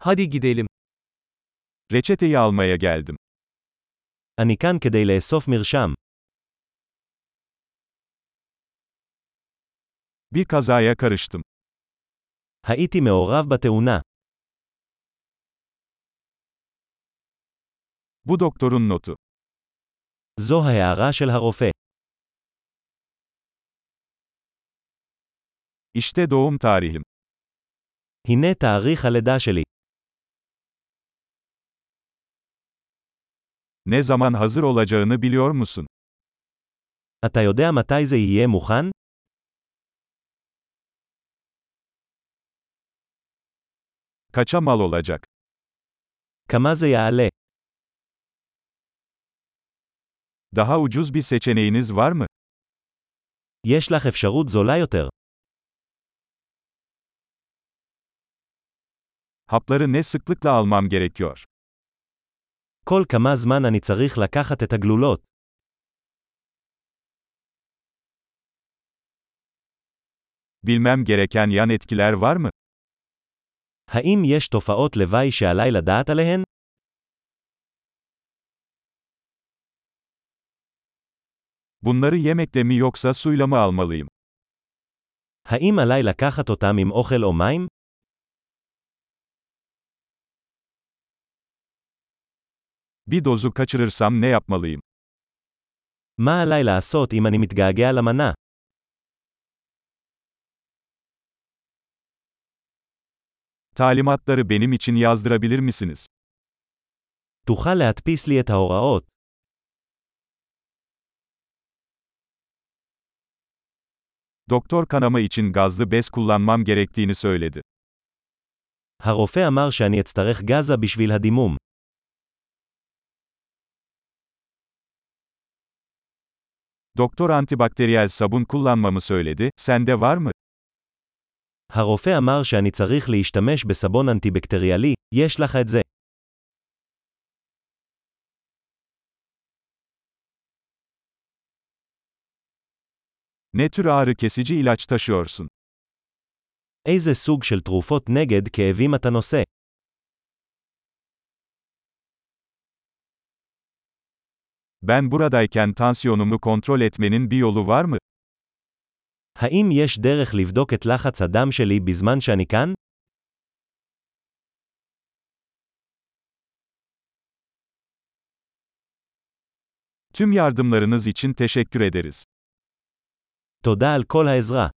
Hadi gidelim. Reçeteyi almaya geldim. אני כאן כדי לאסוף מרשם. Bir kazaya karıştım. הייתי מעורב בתאונה. Bu doktorun notu. זו ההערה של הרופא. İşte doğum tarihim. הנה תאריך הלידה שלי. Ne zaman hazır olacağını biliyor musun? אתה יודע מתי זה יהיה מוכן? Kaça mal olacak? כמה זה יעלה? Daha ucuz bir seçeneğiniz var mı? יש לך אפשרות זולה יותר. Hapları ne sıklıkla almam gerekiyor? כל כמה זמן אני צריך לקחת את הגלולות. Bilmem gereken yan etkiler var mı? האם יש תופעות לוואי שעליי לדעת עליהן? Bunları yemekle mi yoksa suyla mı almalıyım? האם עליי לקחת אותם עם אוכל או מים? Bir dozu kaçırırsam ne yapmalıyım? מה עליי לעשות אם אני מתגעגע למנה? Talimatları benim için yazdırabilir misiniz? תוכל להדפיס לי את ההוראות. Doktor kanama için gazlı bez kullanmam gerektiğini söyledi. הרופא אמר שאני אצטרך גזה בשביל הדימום. Doktor antibakteriyel sabun kullanmamı söyledi, sende var mı? הרופא אמר שאני צריך להשתמש בסבון אנטיבקטריאלי, יש לך את זה. Ne tür ağrı kesici ilaç taşıyorsun? איזה סוג של תרופות נגד כאבים אתה נושא? Ben buradayken tansiyonumu kontrol etmenin bir yolu var mı? האם יש דרך לבדוק את לחץ הדם שלי בזמן שאני כאן? Tüm yardımlarınız için teşekkür ederiz. תודה על כל העזרה.